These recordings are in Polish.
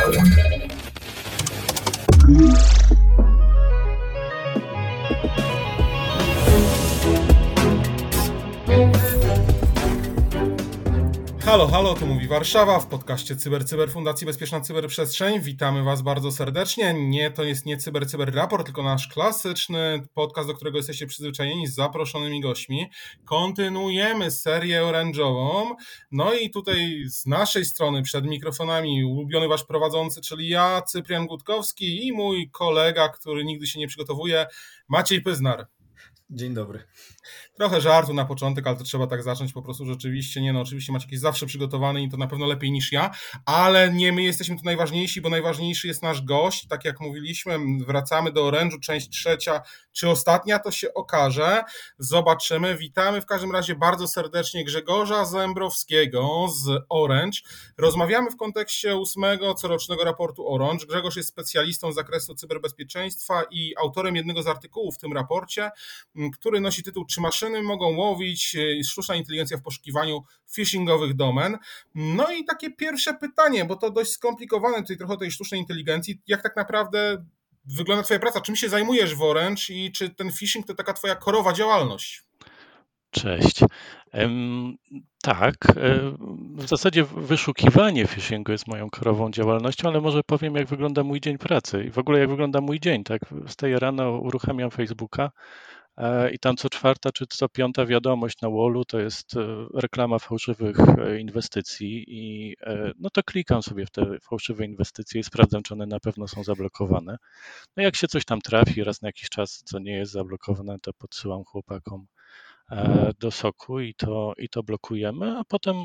Thank you. Halo, halo, to mówi Warszawa w podcaście Cyber Cyber Fundacji Bezpieczna Cyberprzestrzeń. Witamy Was bardzo serdecznie. Nie, to jest nie Cyber Cyber Raport, tylko nasz klasyczny podcast, do którego jesteście przyzwyczajeni z zaproszonymi gośćmi. Kontynuujemy serię orężową. No i tutaj z naszej strony przed mikrofonami ulubiony Wasz prowadzący, czyli ja, Cyprian Gutkowski i mój kolega, który nigdy się nie przygotowuje, Maciej Pyznar. Dzień dobry. Trochę żartu na początek, ale to trzeba tak zacząć po prostu rzeczywiście. Nie no, oczywiście macie jakieś zawsze przygotowany i to na pewno lepiej niż ja, ale nie my jesteśmy tu najważniejsi, bo najważniejszy jest nasz gość. Tak jak mówiliśmy, wracamy do orężu, część trzecia czy ostatnia, to się okaże. Zobaczymy. Witamy w każdym razie bardzo serdecznie Grzegorza Zembrowskiego z Orange. Rozmawiamy w kontekście ósmego corocznego raportu Orange. Grzegorz jest specjalistą z zakresu cyberbezpieczeństwa i autorem jednego z artykułów w tym raporcie, który nosi tytuł Czy maszyny mogą łowić e, sztuczna inteligencja w poszukiwaniu phishingowych domen? No i takie pierwsze pytanie, bo to dość skomplikowane tutaj trochę tej sztucznej inteligencji. Jak tak naprawdę wygląda Twoja praca? Czym się zajmujesz w Orange i czy ten phishing to taka Twoja korowa działalność? Cześć. tak, w zasadzie wyszukiwanie phishingu jest moją korową działalnością, ale może powiem, jak wygląda mój dzień pracy i w ogóle jak wygląda mój dzień. Tak, wstaję rano, uruchamiam Facebooka, i tam co czwarta czy co piąta wiadomość na wallu to jest e, reklama fałszywych e, inwestycji i no to klikam sobie w te fałszywe inwestycje i sprawdzam, czy one na pewno są zablokowane. No jak się coś tam trafi raz na jakiś czas, co nie jest zablokowane, to podsyłam chłopakom E, do soku i to, i to blokujemy, a potem,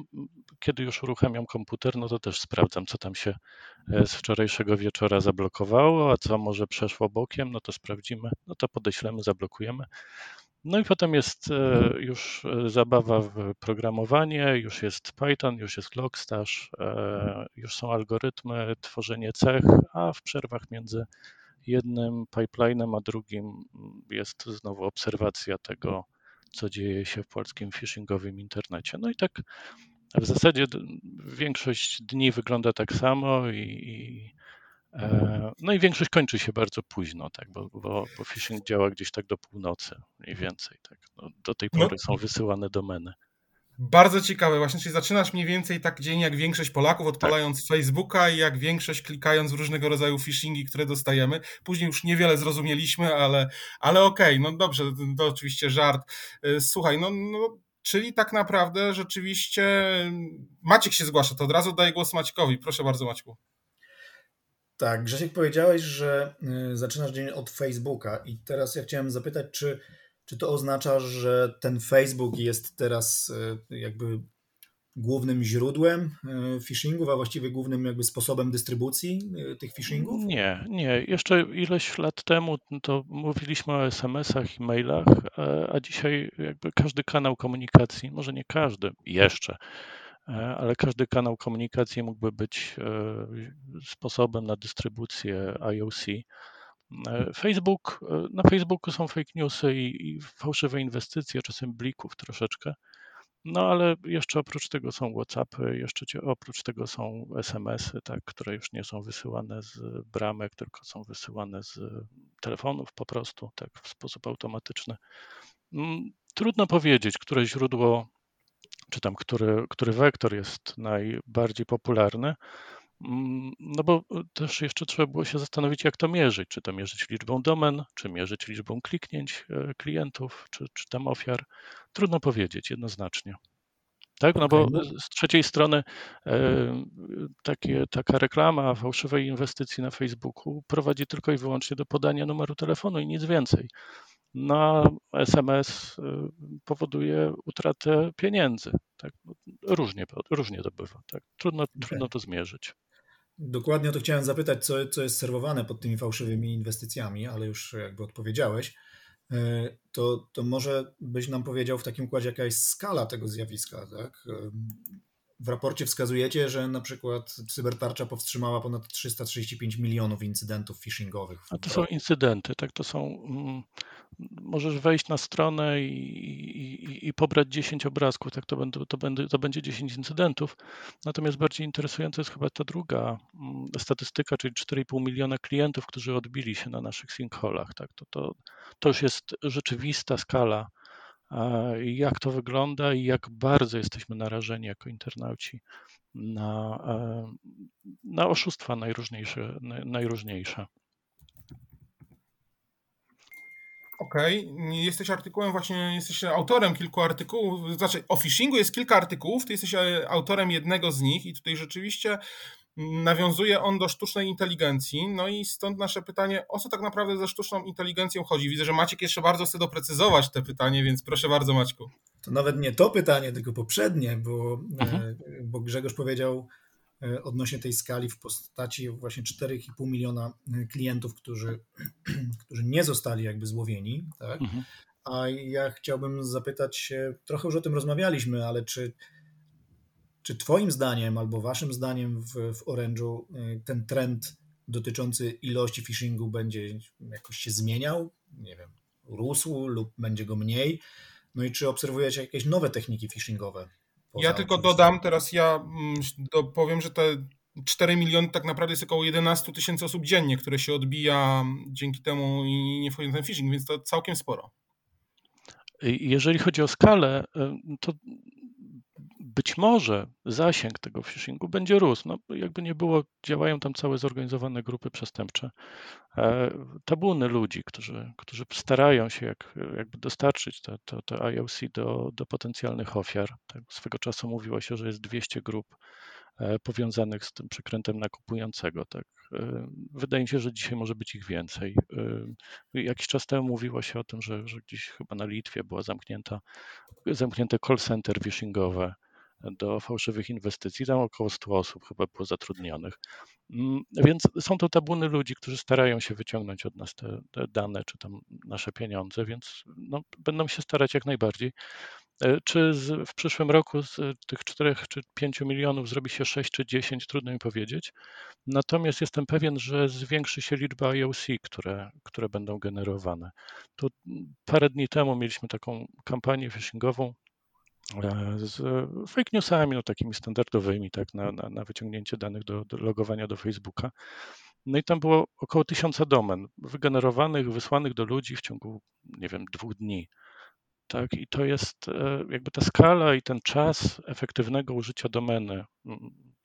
kiedy już uruchamiam komputer, no to też sprawdzam, co tam się e, z wczorajszego wieczora zablokowało, a co może przeszło bokiem, no to sprawdzimy, no to podeślemy, zablokujemy. No i potem jest e, już zabawa w programowanie, już jest Python, już jest Logstash, już są algorytmy, tworzenie cech, a w przerwach między jednym pipelinem a drugim jest znowu obserwacja tego, co dzieje się w polskim phishingowym internecie. No i tak w zasadzie większość dni wygląda tak samo i, i e, no i większość kończy się bardzo późno, tak, bo, bo, bo phishing działa gdzieś tak do północy mniej więcej. Tak. No, do tej no. pory no. są wysyłane domeny. Bardzo ciekawe, właśnie, czyli zaczynasz mniej więcej tak dzień jak większość Polaków, odpalając tak. Facebooka i jak większość klikając w różnego rodzaju phishingi, które dostajemy. Później już niewiele zrozumieliśmy, ale, ale okej, okay, no dobrze, to oczywiście żart. Y, słuchaj, no, no czyli tak naprawdę rzeczywiście Maciek się zgłasza, to od razu daję głos Maćkowi. Proszę bardzo, Maćku. Tak, Grzesiek powiedziałeś, że y, zaczynasz dzień od Facebooka i teraz ja chciałem zapytać, czy czy to oznacza, że ten Facebook jest teraz e, jakby głównym źródłem e, phishingów, a właściwie głównym jakby sposobem dystrybucji e, tych phishingów? Nie, nie. Jeszcze ileś lat temu to mówiliśmy o SMS-ach i mailach, a dzisiaj jakby każdy kanał komunikacji, może nie każdy jeszcze, ale każdy kanał komunikacji mógłby być sposobem na dystrybucję IOC. E, Facebook, e, na Facebooku są fake newsy i, i fałszywe inwestycje, czasem blików troszeczkę. No ale jeszcze oprócz tego są WhatsAppy, jeszcze oprócz tego są SMS-y, tak, które już nie są wysyłane z bramek, tylko są wysyłane z telefonów po prostu, tak, w sposób automatyczny. Mm, trudno powiedzieć, które źródło, czy tam który, który wektor jest najbardziej popularny. Mm, no bo e, też jeszcze trzeba było się zastanowić, jak to mierzyć. Czy to mierzyć liczbą domen, czy mierzyć liczbą kliknięć e, klientów, czy, czy tam ofiar. Trudno powiedzieć jednoznacznie. Tak, no bo z trzeciej strony e, takie, taka reklama fałszywej inwestycji na Facebooku prowadzi tylko i wyłącznie do podania numeru telefonu i nic więcej. Na SMS powoduje utratę pieniędzy. Tak? Różnie, różnie to bywa. Tak? Trudno, okay. trudno to zmierzyć. Dokładnie o to chciałem zapytać, co, co jest serwowane pod tymi fałszywymi inwestycjami, ale już jakby odpowiedziałeś. E, to, to może byś nam powiedział w takim układzie, jaka jest skala tego zjawiska. Tak? E, w raporcie wskazujecie, że na przykład cybertarcza powstrzymała ponad 335 milionów incydentów phishingowych. A to są incydenty, tak? To są, mm, możesz wejść na stronę i, i, i pobrać 10 obrazków, tak to, będą, to, będzie, to będzie 10 incydentów. Natomiast bardziej interesująca jest chyba ta druga mm, statystyka, czyli 4,5 miliona klientów, którzy odbili się na naszych sinkholach. Tak? To, to, to już jest rzeczywista skala, jak to wygląda i jak bardzo jesteśmy narażeni jako internauci na, e, na oszustwa najróżniejsze. najróżniejsze. Okej, okay. jesteś artykułem właśnie, jesteś autorem kilku artykułów, znaczy o phishingu jest kilka artykułów, ty jesteś e, autorem jednego z nich i tutaj rzeczywiście nawiązuje on do sztucznej inteligencji, no i stąd nasze pytanie, o co tak naprawdę ze sztuczną inteligencją chodzi? Widzę, że Maciek jeszcze bardzo chce doprecyzować te pytanie, więc proszę bardzo Maćku. To nawet nie to pytanie, tylko poprzednie, bo, e, mhm. bo Grzegorz powiedział, odnośnie tej skali w postaci właśnie 4,5 miliona e, klientów, którzy, którzy nie zostali jakby złowieni. Tak? Mhm. A ja chciałbym zapytać się, trochę już o tym rozmawialiśmy, ale czy, czy Twoim zdaniem albo Waszym zdaniem w, w Orange'u e, ten trend dotyczący ilości phishingu będzie jakoś się zmieniał? Nie wiem, rósł lub będzie go mniej? No i czy obserwujecie jakieś nowe techniki phishingowe? Ja tylko dodam, teraz ja mm, powiem, że te 4 miliony tak naprawdę jest około 11 tysięcy osób dziennie, które się odbija dzięki temu i nie wchodzi na ten phishing, więc to całkiem sporo. Jeżeli chodzi o skalę, y, to być może zasięg tego phishingu będzie rósł. No, jakby nie było, działają tam całe zorganizowane grupy przestępcze. E, tabuny ludzi, którzy, którzy starają się jak, jakby dostarczyć to, to, to IOC do, do potencjalnych ofiar. Tak, swego czasu mówiło się, że jest 200 grup e, powiązanych z tym przekrętem nakupującego. Tak. E, wydaje mi się, że dzisiaj może być ich więcej. Jakiś czas temu mówiło się o tym, że, że gdzieś chyba na Litwie była zamknięta, zamknięte call center phishingowe do fałszywych inwestycji. Tam około 100 osób chyba było zatrudnionych. Mm, więc są to tabuny ludzi, którzy starają się wyciągnąć od nas te, te dane, czy tam nasze pieniądze, więc no, będą się starać jak najbardziej. E, czy z, w przyszłym roku z tych 4 czy 5 milionów zrobi się 6 czy 10, trudno mi powiedzieć. Natomiast jestem pewien, że zwiększy się liczba IOC, które, które będą generowane. Tu parę dni temu mieliśmy taką kampanię phishingową z fake newsami, no takimi standardowymi, tak, na, na, na wyciągnięcie danych do, do, logowania do Facebooka. No i tam było około tysiąca domen wygenerowanych, wysłanych do ludzi w ciągu, nie wiem, dwóch dni. Tak, i to jest e, jakby ta skala i ten czas efektywnego użycia domeny.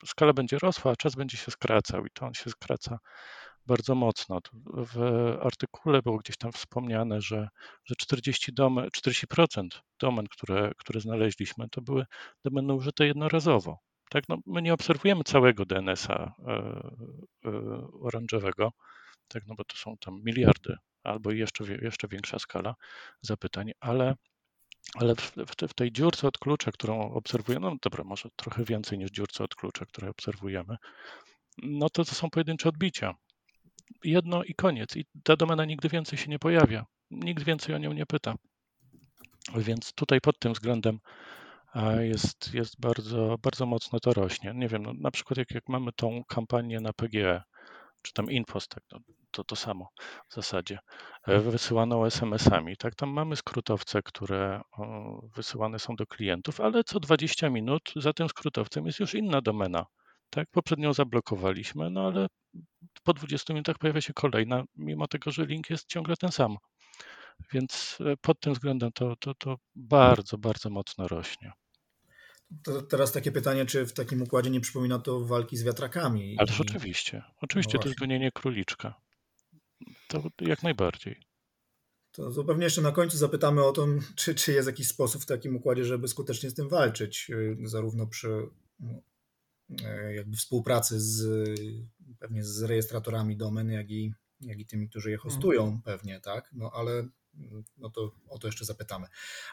Skala będzie rosła, a czas będzie się skracał i to on się skraca bardzo mocno. W artykule było gdzieś tam wspomniane, że, że 40 domen, 40% domen, które, które znaleźliśmy, to były domeny użyte jednorazowo. Tak, no, my nie obserwujemy całego DNS-a e, e, oranżowego, tak, no bo to są tam miliardy albo jeszcze, jeszcze większa skala zapytań, ale ale w, w, tej dziurce od klucza, którą obserwujemy, no dobra, może trochę więcej niż dziurce od klucza, które obserwujemy, no to to są pojedyncze odbicia jedno i koniec. I ta domena nigdy więcej się nie pojawia. Nikt więcej o nią nie pyta. Więc tutaj pod tym względem jest, jest bardzo, bardzo mocno to rośnie. Nie wiem, no, na przykład jak, jak mamy tą kampanię na PGE, czy tam Infost, tak, no, to to samo w zasadzie, e, wysyłaną SMS-ami. Tak, tam mamy skrótowce, które wysyłane są do klientów, ale co 20 minut za tym skrótowcem jest już inna domena. Tak, poprzednią zablokowaliśmy, no ale po 20 minutach pojawia się kolejna, mimo tego, że link jest ciągle ten sam. Więc e, pod tym względem to, to, to bardzo, bardzo mocno rośnie. To teraz takie pytanie, czy w takim układzie nie przypomina to walki z wiatrakami? Ależ I... oczywiście, oczywiście no to jest gonienie króliczka. To jak najbardziej. To, to pewnie jeszcze na końcu zapytamy o to, czy, czy jest jakiś sposób w takim układzie, żeby skutecznie z tym walczyć, y, zarówno przy no, e, jakby współpracy z pewnie z rejestratorami domen, jak i, jak i tymi, którzy je mhm. hostują pewnie, tak? No ale no to o to jeszcze zapytamy.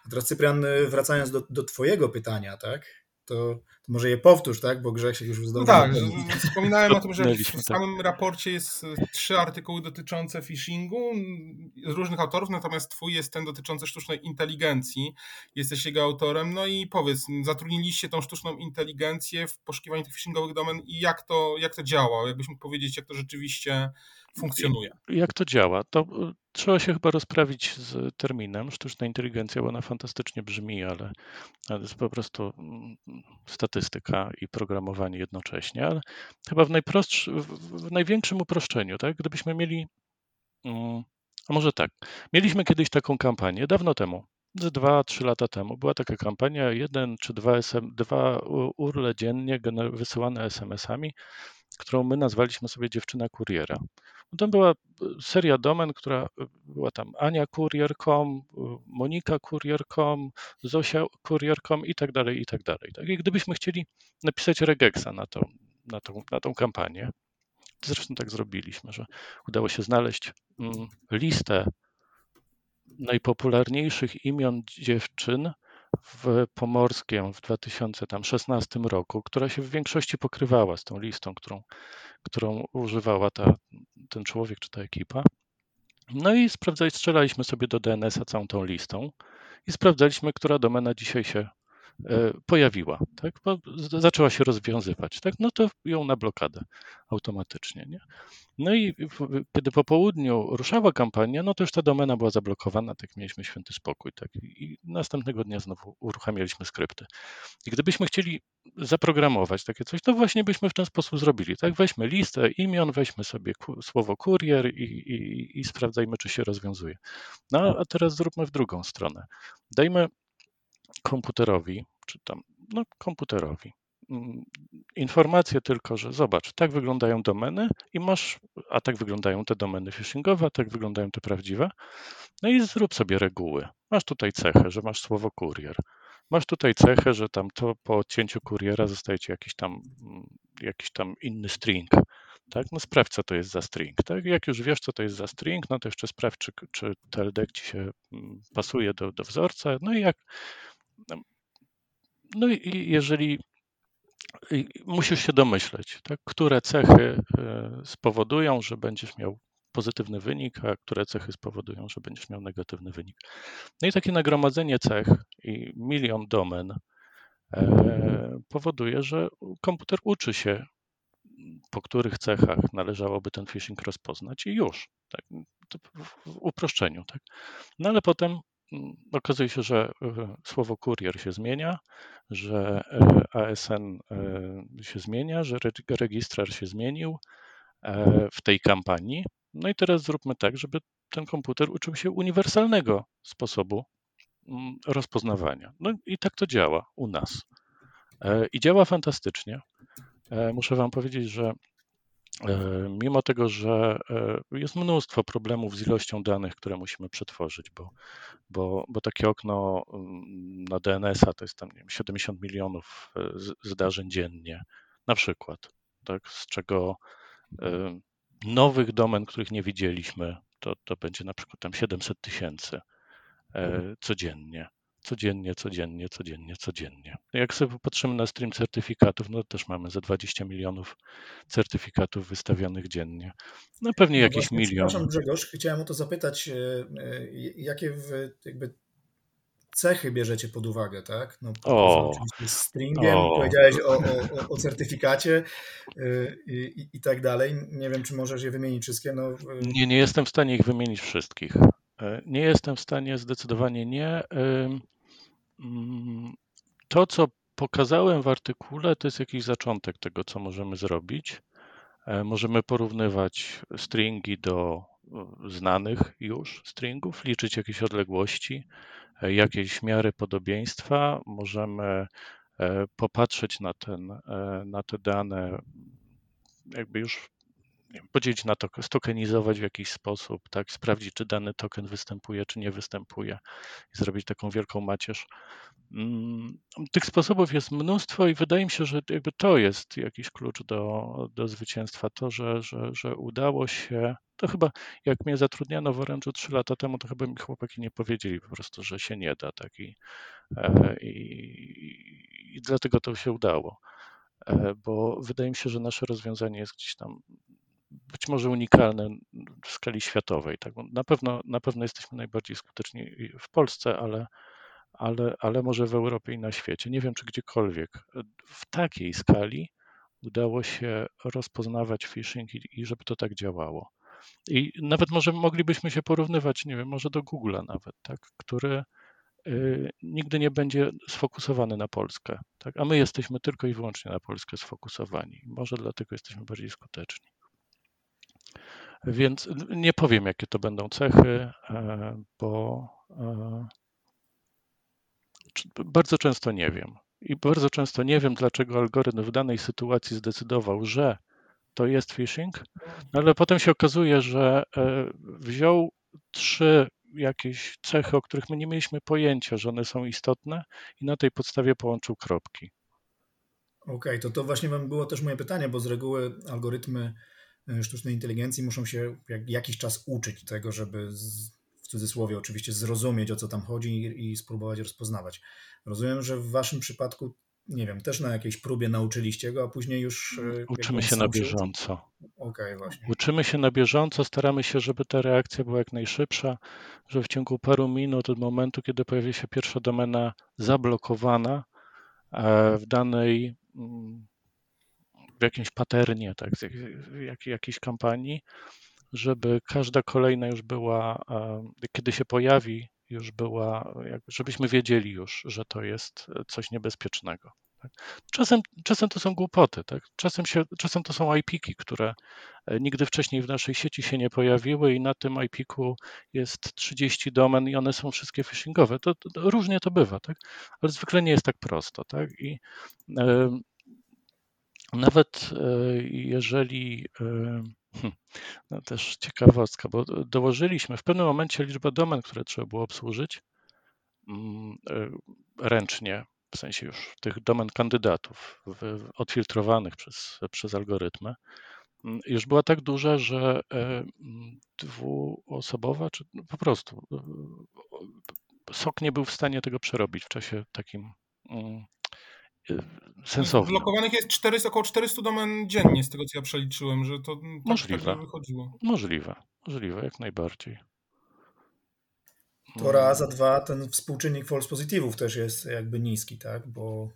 A teraz Cyprian, wracając do, do twojego pytania, tak? To, to, może je powtórz, tak? Bo Grzech się już zdążył. No tak, wspominałem o tym, że w tak. samym raporcie jest e, trzy artykuły dotyczące phishingu z różnych autorów, natomiast twój jest ten dotyczący sztucznej inteligencji. Jesteś jego autorem. No i powiedz, zatrudniliście tą sztuczną inteligencję w poszukiwaniu tych phishingowych domen i jak to, jak to działa? Jakbyś mógł powiedzieć, jak to rzeczywiście funkcjonuje. Jak to działa? To y, trzeba się chyba rozprawić z terminem. Sztuczna inteligencja, bo ona fantastycznie brzmi, ale, ale jest po prostu mm, statystyka i programowanie jednocześnie. Ale chyba w, w największym uproszczeniu, tak? Gdybyśmy mieli. Mm, a może tak. Mieliśmy kiedyś taką kampanię, dawno temu, dwa, trzy lata temu. Była taka kampania, jeden czy dwa, SM, dwa urle dziennie wysyłane SMS-ami którą my nazwaliśmy sobie dziewczyna kuriera. No tam była e, seria domen, która e, była tam Ania Kurier.com, e, Monika Kurier.com, Zosia Kurier.com i tak dalej, i tak dalej. Tak? I gdybyśmy chcieli napisać regexa na tą, na tą, na tą kampanię, zresztą tak zrobiliśmy, że udało się znaleźć mm, listę najpopularniejszych imion dziewczyn, w Pomorskiem w 2016 roku, która się w większości pokrywała z tą listą, którą, którą używała ta, ten człowiek czy ta ekipa. No i sprawdzali, strzelaliśmy sobie do DNS-a całą tą listą i sprawdzaliśmy, która domena dzisiaj się pojawiła, tak? Bo zaczęła się rozwiązywać, tak? No to ją na blokadę automatycznie, nie? No i kiedy po południu ruszała kampania, no to już ta domena była zablokowana, tak mieliśmy święty spokój. Tak? I następnego dnia znowu uruchamialiśmy skrypty. I gdybyśmy chcieli zaprogramować takie coś, to właśnie byśmy w ten sposób zrobili. Tak? Weźmy listę imion, weźmy sobie słowo kurier i, i, i sprawdzajmy, czy się rozwiązuje. No a teraz zróbmy w drugą stronę. Dajmy komputerowi, czy tam, no komputerowi, Mm, informację tylko, że zobacz, tak wyglądają domeny i masz, a tak wyglądają te domeny phishingowe, a tak wyglądają te prawdziwe. No i zrób sobie reguły. Masz tutaj cechę, że masz słowo kurier. Masz tutaj cechę, że tam to po odcięciu kuriera zostaje ci jakiś tam, mm, jakiś tam inny string. Tak? No sprawdź, co to jest za string. Tak? Jak już wiesz, co to jest za string, no to jeszcze sprawdź, czy, czy TLDEC ci się mm, pasuje do, do wzorca. No i jak. No i jeżeli musisz się domyśleć, tak? które cechy e, spowodują, że będziesz miał pozytywny wynik, a które cechy spowodują, że będziesz miał negatywny wynik. No i takie nagromadzenie cech i milion domen e, powoduje, że komputer uczy się, po których cechach należałoby ten phishing rozpoznać i już. Tak? w uproszczeniu. Tak? No ale potem okazuje się, że e, słowo kurier się zmienia, że e, ASN e, się zmienia, że registrar się zmienił w tej kampanii. No i teraz zróbmy tak, żeby ten komputer uczył się uniwersalnego sposobu mm, rozpoznawania. No i tak to działa u nas. I działa fantastycznie. Muszę Wam powiedzieć, że mimo tego, że jest mnóstwo problemów z ilością danych, które musimy przetworzyć, bo bo, bo takie okno mm, na DNS-a to jest tam nie wiem, 70 milionów e, zdarzeń dziennie, na przykład, tak, z czego e, nowych domen, których nie widzieliśmy, to, to będzie na przykład tam 700 tysięcy e, codziennie. Codziennie, codziennie, codziennie, codziennie. Jak sobie popatrzymy na stream certyfikatów, no też mamy za 20 milionów certyfikatów wystawionych dziennie. No pewnie no jakiś właśnie, milion. Przepraszam Grzegorz, chciałem o to zapytać, e, e, jakie w, jakby cechy bierzecie pod uwagę, tak? No, o, z stringiem, o. powiedziałeś o, o, o certyfikacie e, i, i, tak dalej. Nie wiem, czy możesz je wymienić wszystkie. No, nie, nie jestem w stanie ich wymienić wszystkich. Nie jestem w stanie, zdecydowanie nie. Mm, to, co pokazałem w artykule, to jest jakiś zaczątek tego, co możemy zrobić. E, możemy porównywać stringi do e, znanych już stringów, liczyć jakieś odległości, e, jakieś miary podobieństwa. Możemy popatrzeć na, ten, na te dane, jakby już podzielić na to, stokenizować w jakiś sposób, tak, sprawdzić, czy dany token występuje, czy nie występuje i zrobić taką wielką macierz. Mm, tych sposobów jest mnóstwo i wydaje mi się, że jakby to jest jakiś klucz do, do zwycięstwa. To, że, że, że udało się, to chyba jak mnie zatrudniano w Orange'u trzy lata temu, to chyba mi chłopaki nie powiedzieli po prostu, że się nie da, tak, i, e, i, i dlatego to się udało e, bo wydaje mi się, że nasze rozwiązanie jest gdzieś tam być może unikalne w skali światowej. Tak? Na, pewno, na pewno jesteśmy najbardziej skuteczni w Polsce, ale, ale, ale może w Europie i na świecie. Nie wiem, czy gdziekolwiek w takiej skali udało się rozpoznawać phishing i, i żeby to tak działało. I nawet może moglibyśmy się porównywać, nie wiem, może do Google'a nawet, tak, który y, nigdy nie będzie sfokusowany na Polskę, tak, a my jesteśmy tylko i wyłącznie na Polskę sfokusowani. Może dlatego jesteśmy bardziej skuteczni. Więc nie powiem, jakie to będą cechy, e, bo e, bardzo często nie wiem. I bardzo często nie wiem, dlaczego algorytm w danej sytuacji zdecydował, że to jest phishing, no ale potem się okazuje, że e, wziął trzy jakieś cechy, o których my nie mieliśmy pojęcia, że one są istotne i na tej podstawie połączył kropki. Okej, okay, to to właśnie było też moje pytanie, bo z reguły algorytmy sztucznej inteligencji muszą się jak, jakiś czas uczyć tego, żeby z, w cudzysłowie oczywiście zrozumieć o co tam chodzi i, i spróbować rozpoznawać. Rozumiem, że w waszym przypadku nie wiem, też na jakiejś próbie nauczyliście go, a później już. E, Uczymy się na bieżąco. Okej, okay, właśnie. Uczymy się na bieżąco, staramy się, żeby ta reakcja była jak najszybsza, że w ciągu paru minut od momentu, kiedy pojawi się pierwsza domena zablokowana e, w danej, mm, w jakimś paternie, tak, jak, jakiejś kampanii, żeby każda kolejna już była, e, kiedy się pojawi już była, żebyśmy wiedzieli już, że to jest coś niebezpiecznego. Tak? Czasem, czasem to są głupoty, tak? czasem, się, czasem to są IP-ki, które e, nigdy wcześniej w naszej sieci się nie pojawiły i na tym IP-ku jest 30 domen i one są wszystkie phishingowe. To, to, to różnie to bywa, tak? ale zwykle nie jest tak prosto. Tak? I e, nawet e, jeżeli e, Hm, no też ciekawostka, bo dołożyliśmy w pewnym momencie liczbę domen, które trzeba było obsłużyć mm, e, ręcznie, w sensie już tych domen kandydatów odfiltrowanych przez, przez algorytmy. Mm, już była tak duża, że mm, dwuosobowa, czy no, po prostu sok nie był w stanie tego przerobić w czasie takim sensowne. Blokowanych jest 400, około 400 domen dziennie, z tego co ja przeliczyłem, że to tak, możliwe. Tak wychodziło. Możliwe, możliwe, jak najbardziej. To raz, a dwa, ten współczynnik false pozytywów też jest jakby niski, tak? Bo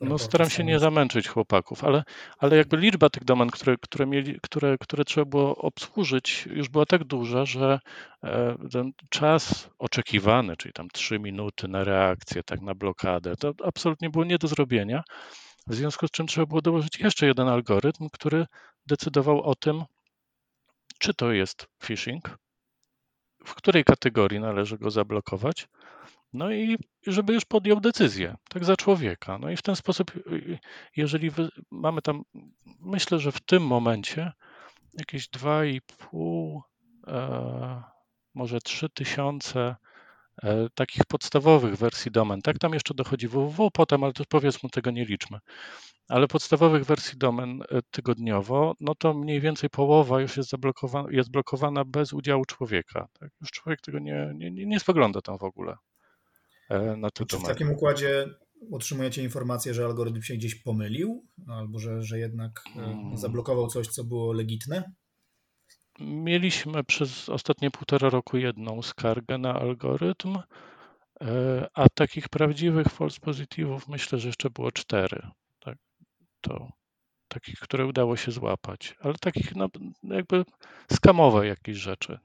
no staram się nie zamęczyć chłopaków, ale, ale jakby liczba tych domen, które, które, mieli, które, które trzeba było obsłużyć, już była tak duża, że e, ten czas oczekiwany, czyli tam trzy minuty na reakcję, tak na blokadę, to absolutnie było nie do zrobienia. W związku z czym trzeba było dołożyć jeszcze jeden algorytm, który decydował o tym, czy to jest phishing, w której kategorii należy go zablokować no i żeby już podjął decyzję, tak za człowieka. No i w ten sposób, jeżeli mamy tam, myślę, że w tym momencie jakieś 2,5, e, może 3 tysiące e, takich podstawowych wersji domen. Tak, tam jeszcze dochodzi www potem, ale to powiedzmy tego nie liczmy. Ale podstawowych wersji domen e, tygodniowo, no to mniej więcej połowa już jest zablokowana, jest blokowana bez udziału człowieka. Tak? Już człowiek tego nie, nie, nie spogląda tam w ogóle. E, na Czy w takim układzie otrzymujecie informację, że algorytm się gdzieś pomylił, albo że, że jednak hmm. zablokował coś, co było legitne? Mieliśmy przez ostatnie półtora roku jedną skargę na algorytm, e, a takich prawdziwych false pozytywów myślę, że jeszcze było cztery. Tak, to takich, które udało się złapać, ale takich no, jakby skamowe jakieś rzeczy,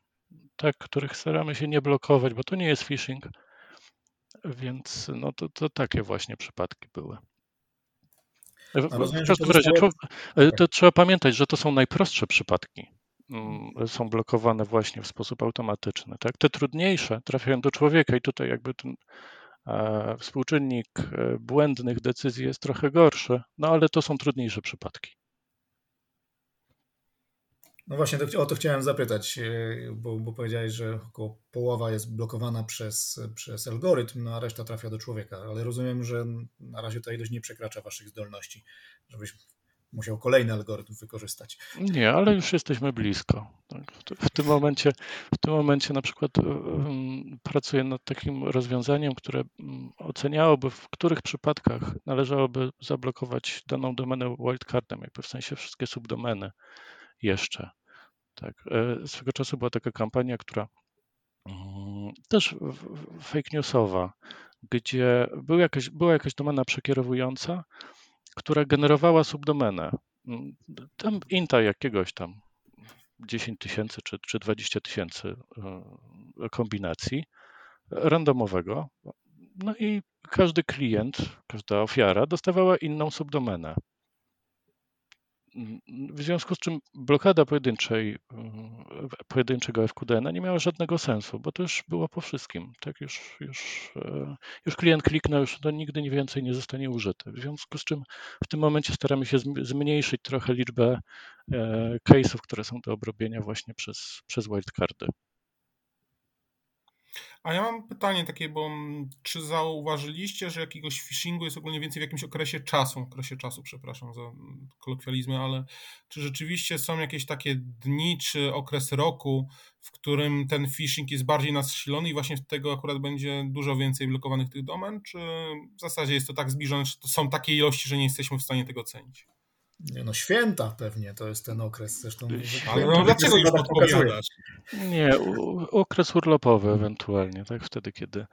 tak, których staramy się nie blokować, bo to nie jest phishing, więc no to, to takie właśnie przypadki były. W, każdym razie to, e, to trzeba pamiętać, że to są najprostsze przypadki. Mm, są blokowane właśnie w sposób automatyczny. Tak? Te trudniejsze trafiają do człowieka i tutaj jakby ten e, współczynnik e, błędnych decyzji jest trochę gorszy, no ale to są trudniejsze przypadki. No właśnie, o to chciałem zapytać, e, bo, bo powiedziałeś, że około połowa jest blokowana przez, przez algorytm, no a reszta trafia do człowieka, ale rozumiem, że na razie ta ilość nie przekracza waszych zdolności, żebyś musiał kolejny algorytm wykorzystać. Nie, ale już jesteśmy blisko. Tak, w tym momencie, w tym momencie na przykład um, pracuję nad takim rozwiązaniem, które um, oceniałoby, w których przypadkach należałoby zablokować daną domenę wildcardem, jakby w sensie wszystkie subdomeny jeszcze. Tak. E, swego czasu była taka kampania, która mm, też fake newsowa, gdzie był jakaś, była jakaś domena przekierowująca, która generowała subdomenę. Mm, tam inta jakiegoś tam 10 tysięcy czy, czy 20 tysięcy kombinacji randomowego. No i każdy klient, każda ofiara dostawała inną subdomenę. W związku z czym blokada pojedynczej, pojedynczego FQDN nie miała żadnego sensu, bo to już było po wszystkim. Tak już, już, e, już klient kliknął, już to nigdy więcej nie zostanie użyte. W związku z czym w tym momencie staramy się zmniejszyć trochę liczbę e, case'ów, które są do obrobienia właśnie przez, przez wildcardy. A ja mam pytanie takie, bo mm, czy zauważyliście, że jakiegoś phishingu jest ogólnie więcej w jakimś okresie czasu, okresie czasu, przepraszam za kolokwializmy, ale czy rzeczywiście są jakieś takie dni czy okres roku, w którym ten phishing jest bardziej nasilony i właśnie z tego akurat będzie dużo więcej blokowanych tych domen, czy w zasadzie jest to tak zbliżone, że to są takie ilości, że nie jesteśmy w stanie tego ocenić? Nie no, święta pewnie to jest ten okres zresztą. Ale no, dlaczego już podpowiadasz? Nie, okres urlopowy ewentualnie, tak? Wtedy, kiedy,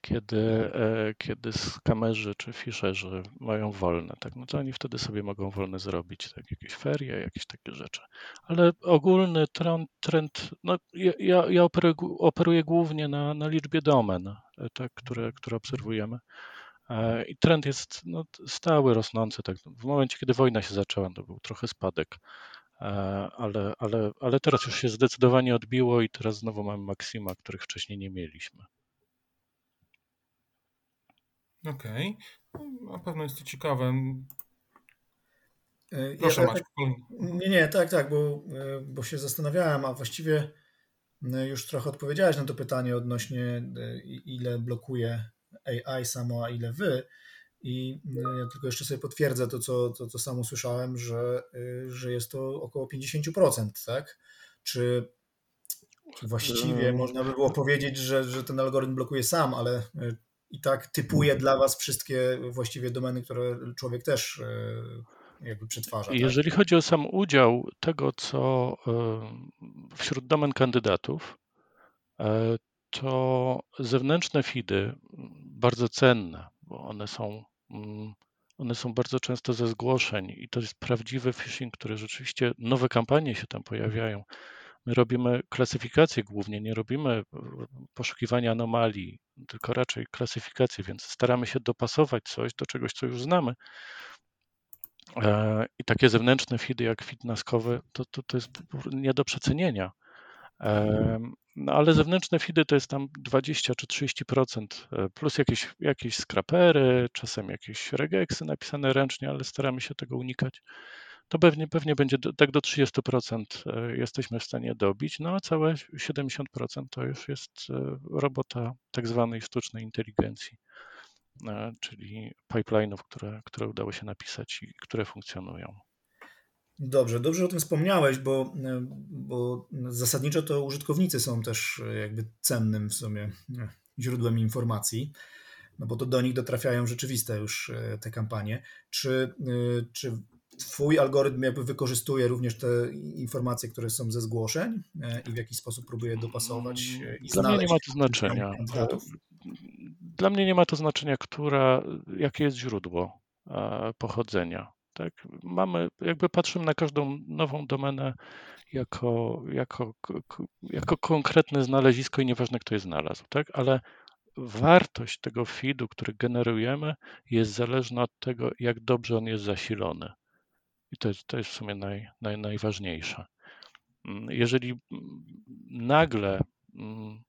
kiedy, e, kiedy skamerzy czy fiszerzy mają wolne, tak? No to oni wtedy sobie mogą wolne zrobić, tak? Jakieś ferie, jakieś takie rzeczy. Ale ogólny trend, trend no ja, ja operuję, operuję głównie na, na liczbie domen, e, tak? które, które obserwujemy. E, I trend jest no, stały, rosnący. Tak. W momencie, kiedy wojna się zaczęła, to był trochę spadek, e, ale, ale, ale teraz już się zdecydowanie odbiło i teraz znowu mamy maksima, których wcześniej nie mieliśmy. Okej, okay. No, na pewno jest to ciekawe. E, Proszę ja, tak, Nie, nie, tak, tak, bo, bo się zastanawiałem, a właściwie już trochę odpowiedziałeś na to pytanie odnośnie ile blokuje AI samo, a ile wy. I y, ja tylko jeszcze sobie potwierdzę to, co, to, co sam usłyszałem, że, y, że jest to około 50%, tak? Czy, właściwie hmm. można by było powiedzieć, że, że ten algorytm blokuje sam, ale y, i tak typuje dla was wszystkie właściwie domeny, które człowiek też jakby przetwarza. Tak? Jeżeli chodzi o sam udział tego, co wśród domen kandydatów, to zewnętrzne feedy, bardzo cenne, bo one są, mm, one są bardzo często ze zgłoszeń i to jest prawdziwy phishing, który rzeczywiście, nowe kampanie się tam pojawiają. My robimy klasyfikację głównie, nie robimy e, poszukiwania anomalii, tylko raczej klasyfikację, więc staramy się dopasować coś do czegoś, co już znamy. E, I takie zewnętrzne feedy jak feed naskowy, to, to, to jest nie do przecenienia. No ale zewnętrzne feedy to jest tam 20 czy 30%, e, plus jakieś, jakieś skrapery, czasem jakieś regeksy napisane ręcznie, ale staramy się tego unikać. To pewnie, pewnie będzie do, tak do 30% e, jesteśmy w stanie dobić, no a całe 70% to już jest e, robota tak zwanej sztucznej inteligencji, czyli pipeline'ów, które, które udało się napisać i które funkcjonują. Dobrze, dobrze że o tym wspomniałeś, bo, bo zasadniczo to użytkownicy są też jakby cennym w sumie źródłem informacji, no bo to do nich dotrafiają rzeczywiste już e, te kampanie. Czy, e, czy Twój algorytm jakby wykorzystuje również te informacje, które są ze zgłoszeń e, i w jakiś sposób próbuje dopasować i Dla mnie nie ma to znaczenia. Dla mnie nie ma to znaczenia, która, jakie jest źródło pochodzenia. Tak? Mamy, jakby patrzymy na każdą nową domenę jako, jako, jako konkretne znalezisko i nieważne, kto je znalazł, tak? ale wartość tego feedu, który generujemy, jest zależna od tego, jak dobrze on jest zasilony. I to jest, to jest w sumie naj, naj, najważniejsze. Mm, jeżeli nagle, mm,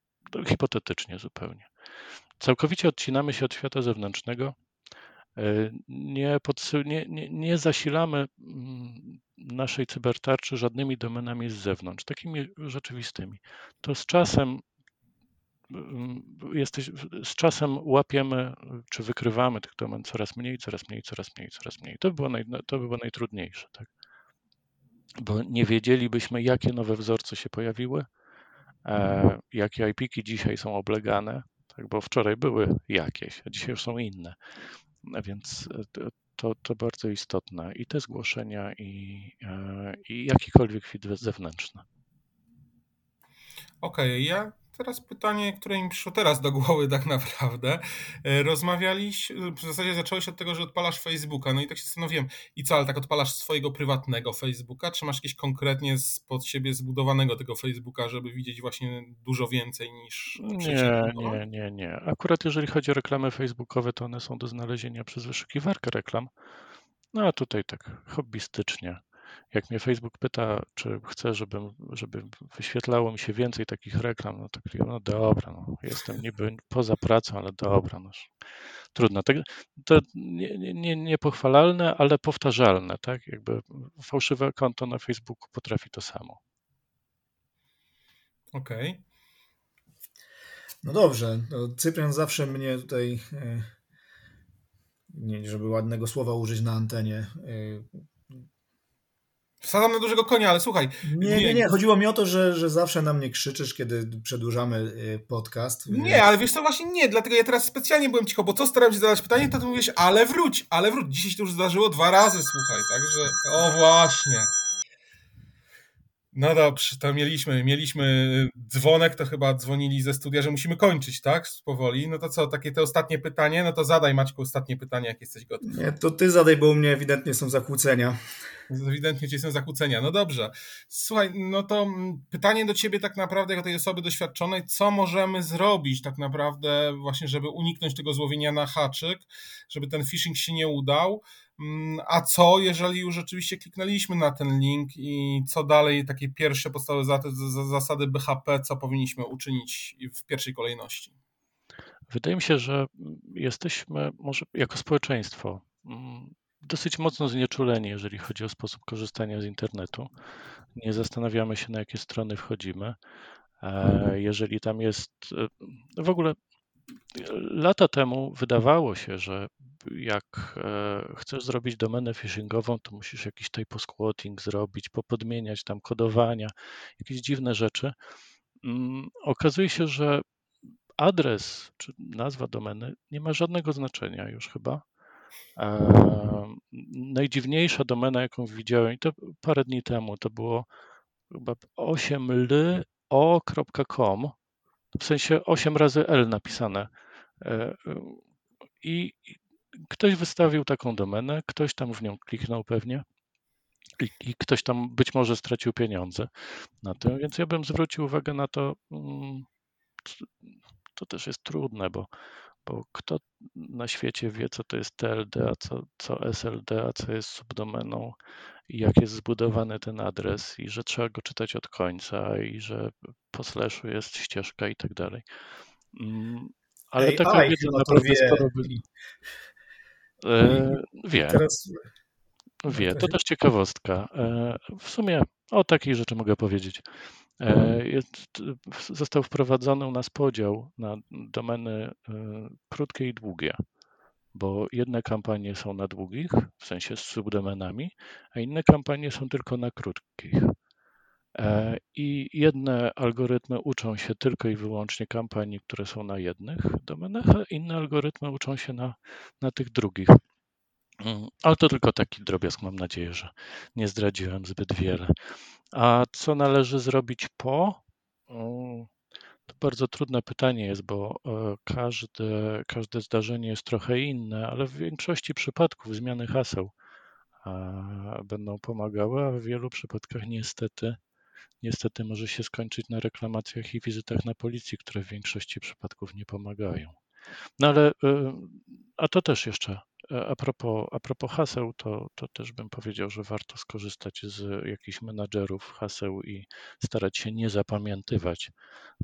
hipotetycznie zupełnie, całkowicie odcinamy się od świata zewnętrznego, Nie, nie, nie, nie zasilamy mm, naszej cybertarczy żadnymi domenami z zewnątrz, takimi rzeczywistymi. To z czasem mm, jesteś, z czasem łapiemy czy wykrywamy tych domen coraz mniej, coraz mniej, coraz mniej, coraz mniej. To by było, naj, to by było najtrudniejsze, tak? Bo nie wiedzielibyśmy, jakie nowe wzorce się pojawiły, e, jakie IP-ki dzisiaj są oblegane, tak? bo wczoraj były jakieś, a dzisiaj już są inne. Więc e, to, to bardzo istotne i te zgłoszenia, i, e, i jakikolwiek feed zewnętrzny. Okej, okay, ja teraz pytanie, które mi przyszło teraz do głowy tak naprawdę. E, rozmawialiśmy, w zasadzie zacząłeś od tego, że odpalasz Facebooka, no i tak się zastanowiłem, i co, ale tak odpalasz swojego prywatnego Facebooka, czy masz jakieś konkretnie pod siebie zbudowanego tego Facebooka, żeby widzieć właśnie dużo więcej niż Nie, nie, nie, nie. Akurat jeżeli chodzi o reklamy facebookowe, to one są do znalezienia przez wyszukiwarkę reklam. No a tutaj tak hobbystycznie. Jak mnie Facebook pyta, czy chcę, żeby, żeby wyświetlało mi się więcej takich reklam, no to no dobra, no, jestem niby poza pracą, ale dobra, no, trudno. Tak, to nie, nie, niepochwalalne, ale powtarzalne, tak? Jakby fałszywe konto na Facebooku potrafi to samo. Okej. Okay. No dobrze, no Cyprian zawsze mnie tutaj, e, nie żeby ładnego słowa użyć na antenie, e, Wsadzam na dużego konia, ale słuchaj. Nie, nie, nie. Chodziło mi o to, że, że zawsze na mnie krzyczysz, kiedy przedłużamy y, podcast. Nie, ale wiesz co, właśnie nie. Dlatego ja teraz specjalnie byłem cicho, bo co starałem się zadać pytanie, to ty mówisz, ale wróć, ale wróć. Dzisiaj się to już zdarzyło dwa razy, słuchaj. Także, o właśnie. No dobrze, to mieliśmy, mieliśmy dzwonek, to chyba dzwonili ze studia, że musimy kończyć, tak? Powoli. No to co, takie te ostatnie pytanie? No to zadaj Maćku ostatnie pytanie, jak jesteś gotów. Nie, to ty zadaj, bo u mnie ewidentnie są zakłócenia. Ewidentnie ci są zakłócenia. No dobrze. Słuchaj, no to mm, pytanie do ciebie tak naprawdę, jako tej osoby doświadczonej, co możemy zrobić tak naprawdę właśnie, żeby uniknąć tego złowienia na haczyk, żeby ten phishing się nie udał, mm, a co, jeżeli już rzeczywiście kliknęliśmy na ten link i co dalej, takie pierwsze podstawowe zasady BHP, co powinniśmy uczynić w pierwszej kolejności? Wydaje mi się, że jesteśmy może jako społeczeństwo mm, dosyć mocno znieczuleni, jeżeli chodzi o sposób korzystania z internetu. Nie zastanawiamy się, na jakie strony wchodzimy. E, jeżeli tam jest. E, w ogóle lata temu wydawało się, że jak e, chcesz zrobić domenę phishingową, to musisz jakiś typo-squatting zrobić, popodmieniać tam kodowania, jakieś dziwne rzeczy. Mm, okazuje się, że adres czy nazwa domeny nie ma żadnego znaczenia już chyba. Najdziwniejsza domena, jaką widziałem, to parę dni temu, to było chyba 8ly.o.com, w sensie 8 razy L napisane. E, I ktoś wystawił taką domenę, ktoś tam w nią kliknął pewnie i, i ktoś tam być może stracił pieniądze na tym, więc ja bym zwrócił uwagę na to, mm, to też jest trudne, bo bo kto na świecie wie, co to jest TLD, a co, co SLD, a co jest subdomeną i jak jest zbudowany ten adres i że trzeba go czytać od końca i że po slashu jest ścieżka i tak dalej. Mm, ale AI, taka wiedza naprawdę wie. sporo byli. E, wie. Teraz... Wie, to też ciekawostka. E, w sumie o takiej rzeczy mogę powiedzieć. E, jest, został wprowadzony u nas podział na domeny e, krótkie i długie, bo jedne kampanie są na długich, w sensie z subdomenami, a inne kampanie są tylko na krótkich. E, I jedne algorytmy uczą się tylko i wyłącznie kampanii, które są na jednych domenach, a inne algorytmy uczą się na, na tych drugich. Mm, ale to tylko taki drobiazg, mam nadzieję, że nie zdradziłem zbyt wiele. A co należy zrobić po? To bardzo trudne pytanie jest, bo e, każde, każde zdarzenie jest trochę inne, ale w większości przypadków zmiany haseł będą pomagały, a w wielu przypadkach niestety, niestety może się skończyć na reklamacjach i wizytach na policji, które w większości przypadków nie pomagają. No ale, e, a to też jeszcze a propos, a propos haseł, to, to też bym powiedział, że warto skorzystać z jakichś menadżerów haseł i starać się nie zapamiętywać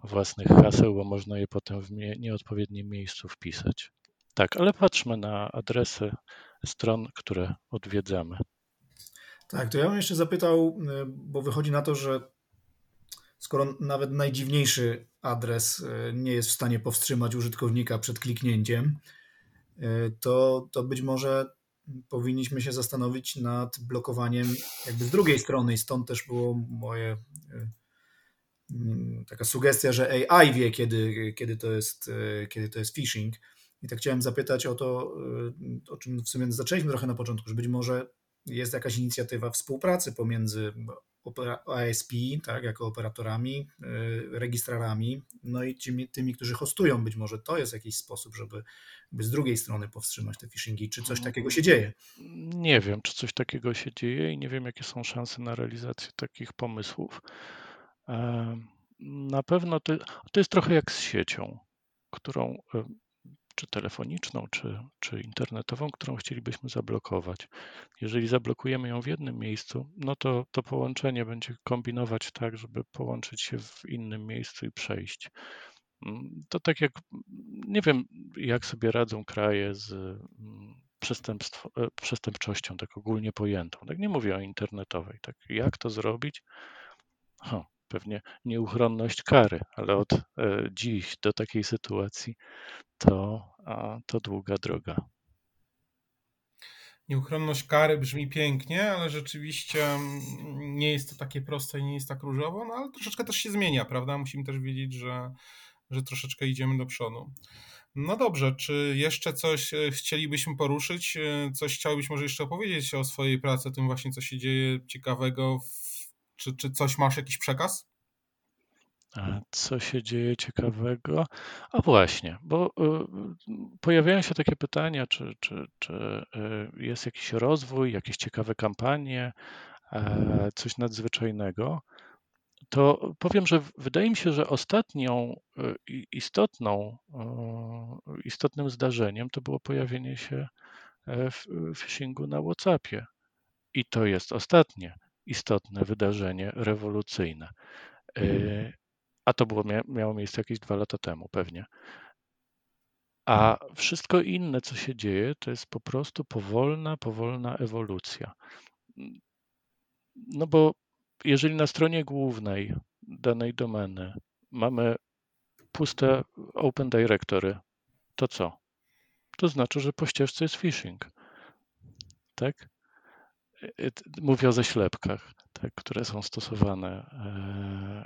własnych haseł, bo można je potem w nieodpowiednim miejscu wpisać. Tak, ale patrzmy na adresy stron, które odwiedzamy. Tak, to ja bym jeszcze zapytał, y, bo wychodzi na to, że skoro nawet najdziwniejszy adres y, nie jest w stanie powstrzymać użytkownika przed kliknięciem, E, to, to być może powinniśmy się zastanowić nad blokowaniem jakby z drugiej strony i stąd też było moje mm, taka sugestia, że AI wie, kiedy, kiedy, to, jest, e, kiedy to jest phishing. I tak chciałem zapytać o to, o czym w sumie zaczęliśmy trochę na początku, że być może jest jakaś inicjatywa współpracy pomiędzy ASP, tak, jako operatorami, registrarami, no i tymi, tymi, którzy hostują. Być może to jest jakiś sposób, żeby, żeby z drugiej strony powstrzymać te phishingi. Czy coś takiego się dzieje? Nie wiem, czy coś takiego się dzieje i nie wiem, jakie są szanse na realizację takich pomysłów. Na pewno to, to jest trochę jak z siecią, którą czy telefoniczną, czy, czy internetową, którą chcielibyśmy zablokować. Jeżeli zablokujemy ją w jednym miejscu, no to to połączenie będzie kombinować tak, żeby połączyć się w innym miejscu i przejść. Mm, to tak jak nie wiem, jak sobie radzą kraje z mm, e, przestępczością, tak ogólnie pojętą. Tak nie mówię o internetowej. Tak jak to zrobić? Pewnie nieuchronność kary, ale od e, dziś do takiej sytuacji to, to długa droga. Nieuchronność kary brzmi pięknie, ale rzeczywiście mm, nie jest to takie proste i nie jest tak różowo, no ale troszeczkę też się zmienia, prawda? Musimy też wiedzieć, że, że troszeczkę idziemy do przodu. No dobrze, czy jeszcze coś e, chcielibyśmy poruszyć? E, coś chciałbyś może jeszcze opowiedzieć o swojej pracy, o tym właśnie, co się dzieje ciekawego? Czy, czy coś masz, jakiś przekaz? A co się dzieje ciekawego? A właśnie, bo y, pojawiają się takie pytania, czy, czy, czy y, jest jakiś rozwój, jakieś ciekawe kampanie, e, coś nadzwyczajnego. To powiem, że wydaje mi się, że ostatnią y, istotną, istotnym zdarzeniem to było pojawienie się e, phishingu na WhatsAppie. I to jest ostatnie istotne wydarzenie rewolucyjne. A to było, miało miejsce jakieś dwa lata temu pewnie. A wszystko inne, co się dzieje, to jest po prostu powolna, powolna ewolucja. No bo jeżeli na stronie głównej danej domeny mamy puste Open Directory, to co? To znaczy, że po ścieżce jest phishing. Tak? Mówię o ześlepkach, tak, które są stosowane,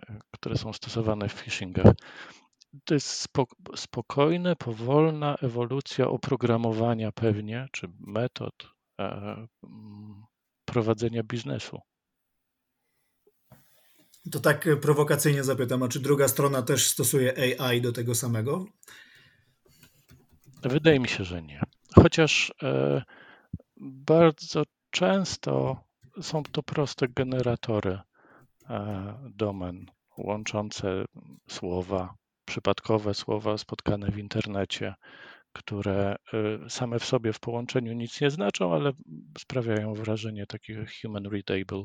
e, które są stosowane w phishingach. To jest spokojna, powolna ewolucja oprogramowania pewnie, czy metod e, prowadzenia biznesu. To tak prowokacyjnie zapytam, a czy druga strona też stosuje AI do tego samego? Wydaje mi się, że nie. Chociaż e, bardzo często są to proste generatory e, domen łączące słowa, przypadkowe słowa spotkane w internecie, które e, same w sobie w połączeniu nic nie znaczą, ale sprawiają wrażenie takiego human readable,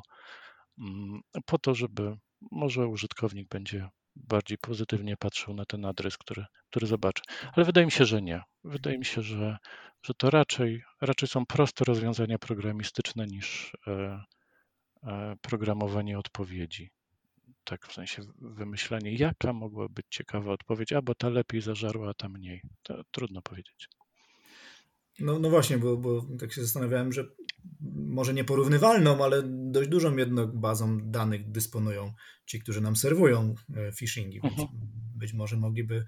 mm, po to, żeby może użytkownik będzie bardziej pozytywnie patrzył na ten adres, który, który zobaczy. Ale wydaje mi się, że nie. Wydaje mi się, że, że to raczej, raczej są proste rozwiązania programistyczne niż e, e, programowanie odpowiedzi. Tak, w sensie wymyślenie, jaka mogła być ciekawa odpowiedź, albo ta lepiej zażarła, a ta mniej. To trudno powiedzieć. No, no właśnie, bo, bo tak się zastanawiałem, że może nieporównywalną, ale dość dużą jednak bazą danych dysponują ci, którzy nam serwują e, phishingi, więc mhm. być może mogliby,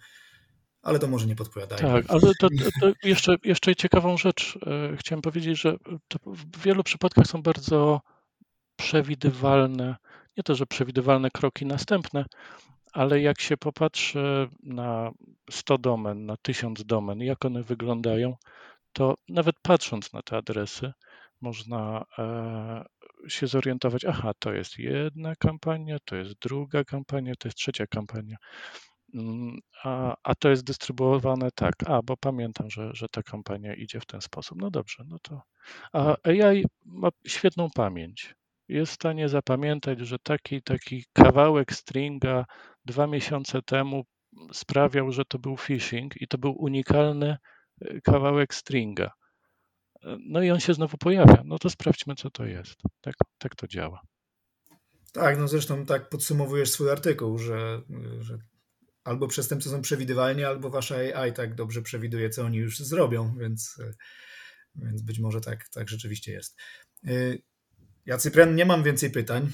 ale to może nie podpowiadają. Tak, ale to, to, to jeszcze, jeszcze ciekawą rzecz e, chciałem powiedzieć, że w wielu przypadkach są bardzo przewidywalne, nie to, że przewidywalne kroki następne, ale jak się popatrzy na 100 domen, na 1000 domen, jak one wyglądają, to nawet patrząc na te adresy, można e, się zorientować, aha, to jest jedna kampania, to jest druga kampania, to jest trzecia kampania. Mm, a, a to jest dystrybuowane tak, a bo pamiętam, że, że ta kampania idzie w ten sposób. No dobrze, no to. A AI ma świetną pamięć. Jest w stanie zapamiętać, że taki taki kawałek stringa dwa miesiące temu sprawiał, że to był phishing i to był unikalny e, kawałek stringa. No i on się znowu pojawia. No to sprawdźmy, co to jest. Tak, tak to działa. Tak, no zresztą tak podsumowujesz swój artykuł, że, że albo przestępcy są przewidywalni, albo wasza AI tak dobrze przewiduje, co oni już zrobią, więc, więc być może tak, tak rzeczywiście jest. Ja, Cyprian, nie mam więcej pytań.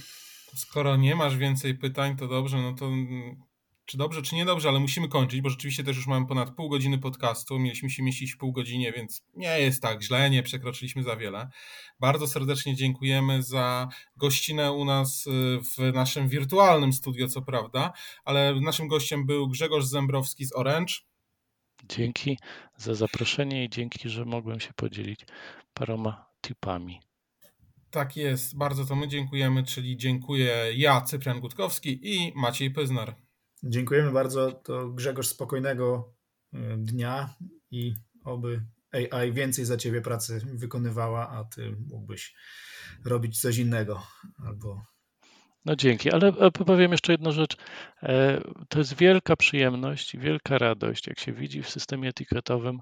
Skoro nie masz więcej pytań, to dobrze, no to czy dobrze, czy niedobrze, ale musimy kończyć, bo rzeczywiście też już mamy ponad pół godziny podcastu. Mieliśmy się mieścić w pół godzinie, więc nie jest tak źle, nie przekroczyliśmy za wiele. Bardzo serdecznie dziękujemy za gościnę u nas y, w naszym wirtualnym studio, co prawda, ale naszym gościem był Grzegorz Zembrowski z Orange. Dzięki za zaproszenie i dzięki, że mogłem się podzielić paroma tipami. Tak jest, bardzo to my dziękujemy, czyli dziękuję ja, Cyprian Gutkowski i Maciej Pyznar. Dziękujemy bardzo. To Grzegorz spokojnego y, dnia i oby AI więcej za ciebie pracy wykonywała, a ty mógłbyś robić coś innego albo no dzięki, ale powiem jeszcze jedną rzecz. E, to jest wielka przyjemność i wielka radość, jak się widzi w systemie etykietowym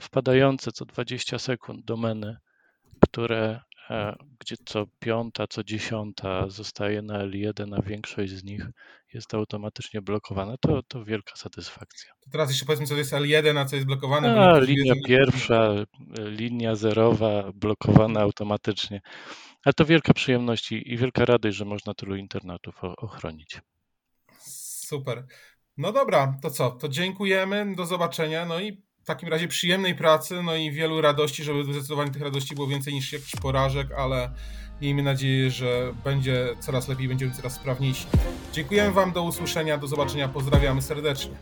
wpadające co 20 sekund domeny, które E, gdzie co piąta, co dziesiąta zostaje na L1, a większość z nich jest automatycznie blokowana, to, to wielka satysfakcja. To teraz jeszcze powiedzmy, co jest L1, a co jest blokowane. A, linia pierwsza, linia zerowa blokowana automatycznie. Ale to wielka przyjemność i, i wielka radość, że można tylu internatów ochronić. Super. No dobra, to co? To dziękujemy, do zobaczenia. No i w takim razie przyjemnej pracy, no i wielu radości, żeby zdecydowanie tych radości było więcej niż jakichś porażek, ale miejmy nadzieję, że będzie coraz lepiej, będziemy coraz sprawniejsi. Dziękujemy Wam, do usłyszenia, do zobaczenia, pozdrawiamy serdecznie.